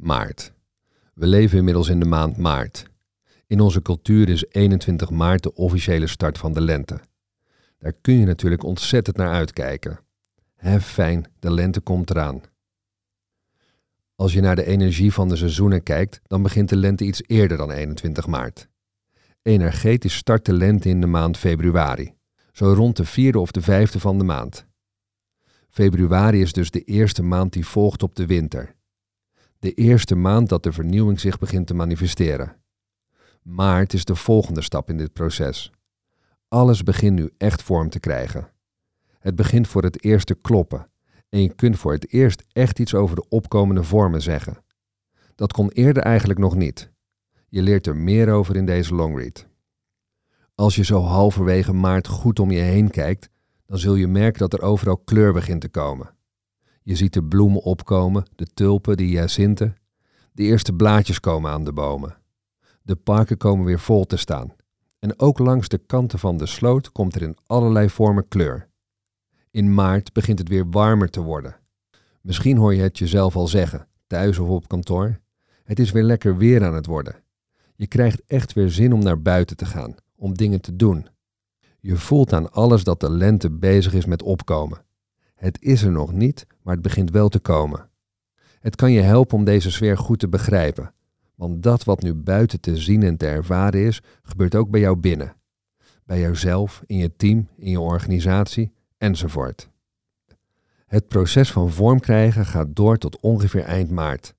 Maart. We leven inmiddels in de maand maart. In onze cultuur is 21 maart de officiële start van de lente. Daar kun je natuurlijk ontzettend naar uitkijken. Hè, fijn, de lente komt eraan. Als je naar de energie van de seizoenen kijkt, dan begint de lente iets eerder dan 21 maart. Energetisch start de lente in de maand februari, zo rond de vierde of de vijfde van de maand. Februari is dus de eerste maand die volgt op de winter. De eerste maand dat de vernieuwing zich begint te manifesteren. Maart is de volgende stap in dit proces. Alles begint nu echt vorm te krijgen. Het begint voor het eerst te kloppen en je kunt voor het eerst echt iets over de opkomende vormen zeggen. Dat kon eerder eigenlijk nog niet. Je leert er meer over in deze longread. Als je zo halverwege maart goed om je heen kijkt, dan zul je merken dat er overal kleur begint te komen. Je ziet de bloemen opkomen, de tulpen, de hyacinten. De eerste blaadjes komen aan de bomen. De parken komen weer vol te staan. En ook langs de kanten van de sloot komt er in allerlei vormen kleur. In maart begint het weer warmer te worden. Misschien hoor je het jezelf al zeggen, thuis of op kantoor. Het is weer lekker weer aan het worden. Je krijgt echt weer zin om naar buiten te gaan, om dingen te doen. Je voelt aan alles dat de lente bezig is met opkomen. Het is er nog niet, maar het begint wel te komen. Het kan je helpen om deze sfeer goed te begrijpen, want dat wat nu buiten te zien en te ervaren is, gebeurt ook bij jou binnen. Bij jouzelf, in je team, in je organisatie enzovoort. Het proces van vorm krijgen gaat door tot ongeveer eind maart.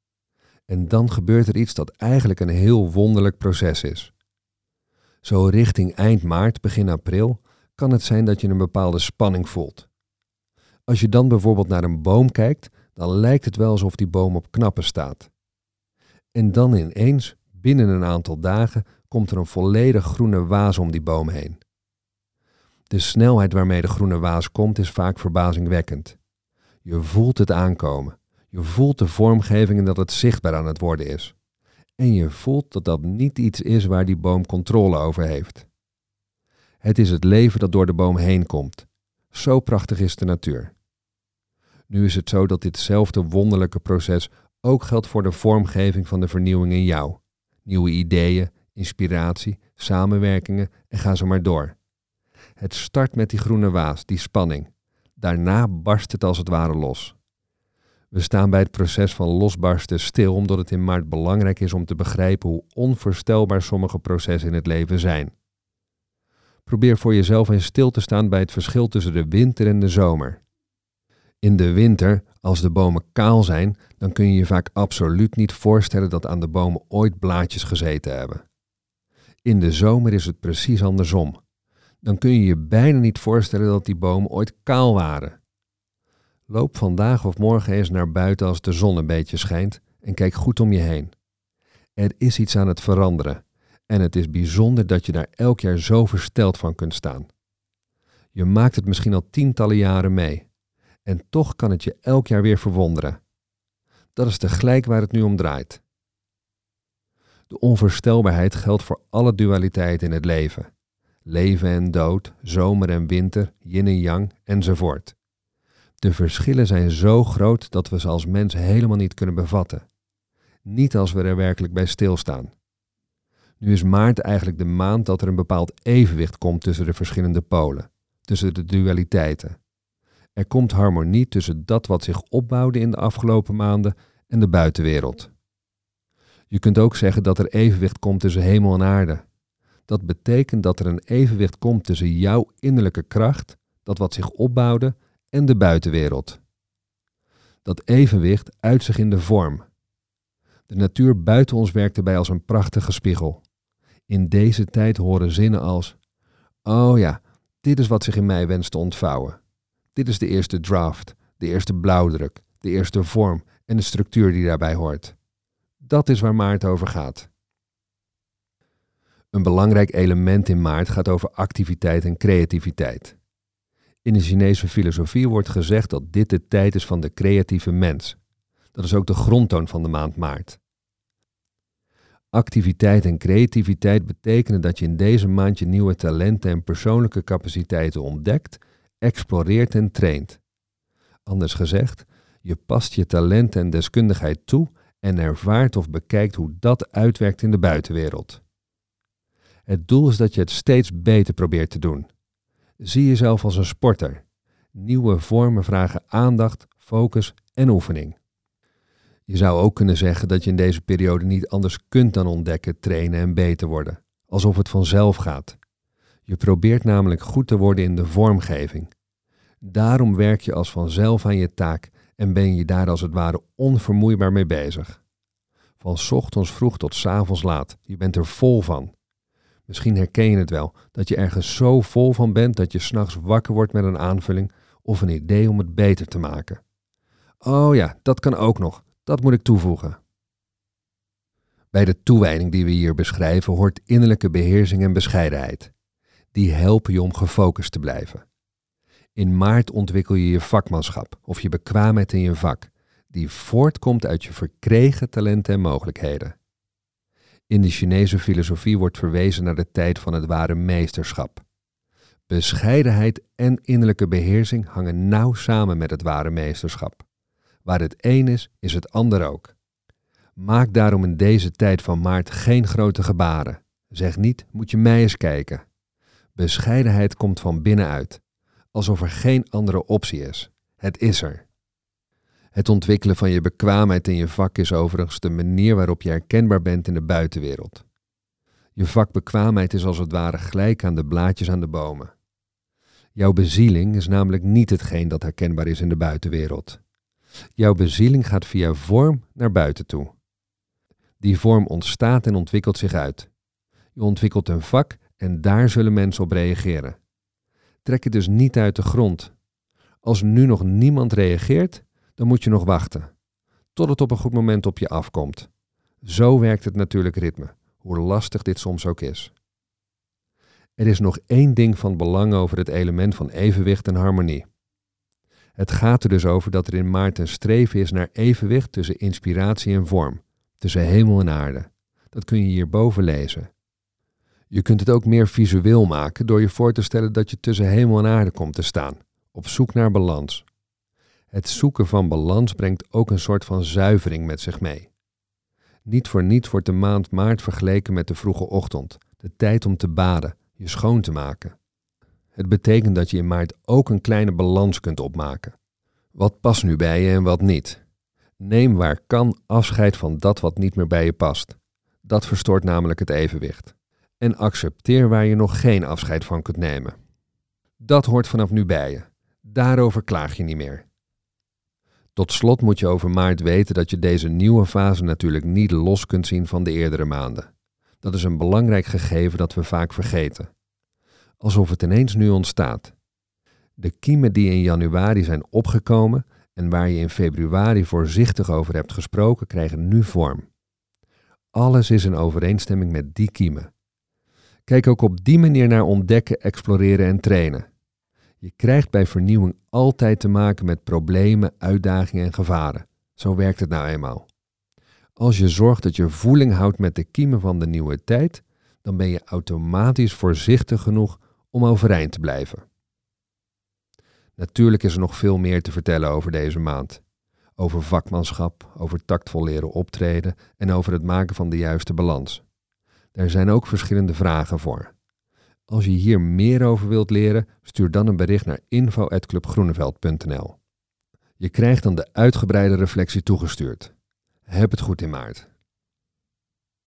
En dan gebeurt er iets dat eigenlijk een heel wonderlijk proces is. Zo richting eind maart, begin april, kan het zijn dat je een bepaalde spanning voelt. Als je dan bijvoorbeeld naar een boom kijkt, dan lijkt het wel alsof die boom op knappen staat. En dan ineens, binnen een aantal dagen, komt er een volledig groene waas om die boom heen. De snelheid waarmee de groene waas komt is vaak verbazingwekkend. Je voelt het aankomen. Je voelt de vormgeving en dat het zichtbaar aan het worden is. En je voelt dat dat niet iets is waar die boom controle over heeft. Het is het leven dat door de boom heen komt. Zo prachtig is de natuur. Nu is het zo dat ditzelfde wonderlijke proces ook geldt voor de vormgeving van de vernieuwing in jou. Nieuwe ideeën, inspiratie, samenwerkingen en ga zo maar door. Het start met die groene waas, die spanning. Daarna barst het als het ware los. We staan bij het proces van losbarsten stil omdat het in maart belangrijk is om te begrijpen hoe onvoorstelbaar sommige processen in het leven zijn. Probeer voor jezelf eens stil te staan bij het verschil tussen de winter en de zomer. In de winter, als de bomen kaal zijn, dan kun je je vaak absoluut niet voorstellen dat aan de bomen ooit blaadjes gezeten hebben. In de zomer is het precies andersom dan kun je je bijna niet voorstellen dat die bomen ooit kaal waren. Loop vandaag of morgen eens naar buiten als de zon een beetje schijnt en kijk goed om je heen. Er is iets aan het veranderen en het is bijzonder dat je daar elk jaar zo versteld van kunt staan. Je maakt het misschien al tientallen jaren mee en toch kan het je elk jaar weer verwonderen. Dat is tegelijk waar het nu om draait. De onvoorstelbaarheid geldt voor alle dualiteiten in het leven leven en dood, zomer en winter, yin en yang enzovoort. De verschillen zijn zo groot dat we ze als mens helemaal niet kunnen bevatten. Niet als we er werkelijk bij stilstaan. Nu is maart eigenlijk de maand dat er een bepaald evenwicht komt tussen de verschillende polen, tussen de dualiteiten. Er komt harmonie tussen dat wat zich opbouwde in de afgelopen maanden en de buitenwereld. Je kunt ook zeggen dat er evenwicht komt tussen hemel en aarde, dat betekent dat er een evenwicht komt tussen jouw innerlijke kracht, dat wat zich opbouwde, en de buitenwereld. Dat evenwicht uit zich in de vorm. De natuur buiten ons werkt erbij als een prachtige spiegel. In deze tijd horen zinnen als: Oh ja, dit is wat zich in mij wenst te ontvouwen. Dit is de eerste draft, de eerste blauwdruk, de eerste vorm en de structuur die daarbij hoort. Dat is waar Maart over gaat. Een belangrijk element in maart gaat over activiteit en creativiteit. In de Chinese filosofie wordt gezegd dat dit de tijd is van de creatieve mens. Dat is ook de grondtoon van de maand maart. Activiteit en creativiteit betekenen dat je in deze maand je nieuwe talenten en persoonlijke capaciteiten ontdekt, exploreert en traint. Anders gezegd, je past je talenten en deskundigheid toe en ervaart of bekijkt hoe dat uitwerkt in de buitenwereld. Het doel is dat je het steeds beter probeert te doen. Zie jezelf als een sporter. Nieuwe vormen vragen aandacht, focus en oefening. Je zou ook kunnen zeggen dat je in deze periode niet anders kunt dan ontdekken, trainen en beter worden, alsof het vanzelf gaat. Je probeert namelijk goed te worden in de vormgeving. Daarom werk je als vanzelf aan je taak en ben je daar als het ware onvermoeibaar mee bezig. Van ochtends vroeg tot avonds laat, je bent er vol van. Misschien herken je het wel, dat je ergens zo vol van bent dat je s'nachts wakker wordt met een aanvulling of een idee om het beter te maken. Oh ja, dat kan ook nog, dat moet ik toevoegen. Bij de toewijding die we hier beschrijven hoort innerlijke beheersing en bescheidenheid. Die helpen je om gefocust te blijven. In maart ontwikkel je je vakmanschap of je bekwaamheid in je vak, die voortkomt uit je verkregen talenten en mogelijkheden. In de Chinese filosofie wordt verwezen naar de tijd van het ware meesterschap. Bescheidenheid en innerlijke beheersing hangen nauw samen met het ware meesterschap. Waar het een is, is het ander ook. Maak daarom in deze tijd van maart geen grote gebaren. Zeg niet, moet je mij eens kijken. Bescheidenheid komt van binnenuit, alsof er geen andere optie is. Het is er. Het ontwikkelen van je bekwaamheid in je vak is overigens de manier waarop je herkenbaar bent in de buitenwereld. Je vakbekwaamheid is als het ware gelijk aan de blaadjes aan de bomen. Jouw bezieling is namelijk niet hetgeen dat herkenbaar is in de buitenwereld. Jouw bezieling gaat via vorm naar buiten toe. Die vorm ontstaat en ontwikkelt zich uit. Je ontwikkelt een vak en daar zullen mensen op reageren. Trek het dus niet uit de grond. Als nu nog niemand reageert, dan moet je nog wachten. Tot het op een goed moment op je afkomt. Zo werkt het natuurlijk ritme, hoe lastig dit soms ook is. Er is nog één ding van belang over het element van evenwicht en harmonie. Het gaat er dus over dat er in maart een streven is naar evenwicht tussen inspiratie en vorm, tussen hemel en aarde. Dat kun je hierboven lezen. Je kunt het ook meer visueel maken door je voor te stellen dat je tussen hemel en aarde komt te staan, op zoek naar balans. Het zoeken van balans brengt ook een soort van zuivering met zich mee. Niet voor niets wordt de maand maart vergeleken met de vroege ochtend, de tijd om te baden, je schoon te maken. Het betekent dat je in maart ook een kleine balans kunt opmaken. Wat past nu bij je en wat niet? Neem waar kan afscheid van dat wat niet meer bij je past. Dat verstoort namelijk het evenwicht. En accepteer waar je nog geen afscheid van kunt nemen. Dat hoort vanaf nu bij je. Daarover klaag je niet meer. Tot slot moet je over maart weten dat je deze nieuwe fase natuurlijk niet los kunt zien van de eerdere maanden. Dat is een belangrijk gegeven dat we vaak vergeten. Alsof het ineens nu ontstaat. De kiemen die in januari zijn opgekomen en waar je in februari voorzichtig over hebt gesproken, krijgen nu vorm. Alles is in overeenstemming met die kiemen. Kijk ook op die manier naar ontdekken, exploreren en trainen. Je krijgt bij vernieuwing altijd te maken met problemen, uitdagingen en gevaren. Zo werkt het nou eenmaal. Als je zorgt dat je voeling houdt met de kiemen van de nieuwe tijd, dan ben je automatisch voorzichtig genoeg om overeind te blijven. Natuurlijk is er nog veel meer te vertellen over deze maand. Over vakmanschap, over tactvol leren optreden en over het maken van de juiste balans. Er zijn ook verschillende vragen voor. Als je hier meer over wilt leren, stuur dan een bericht naar info.clubgroeneveld.nl. Je krijgt dan de uitgebreide reflectie toegestuurd. Heb het goed in maart.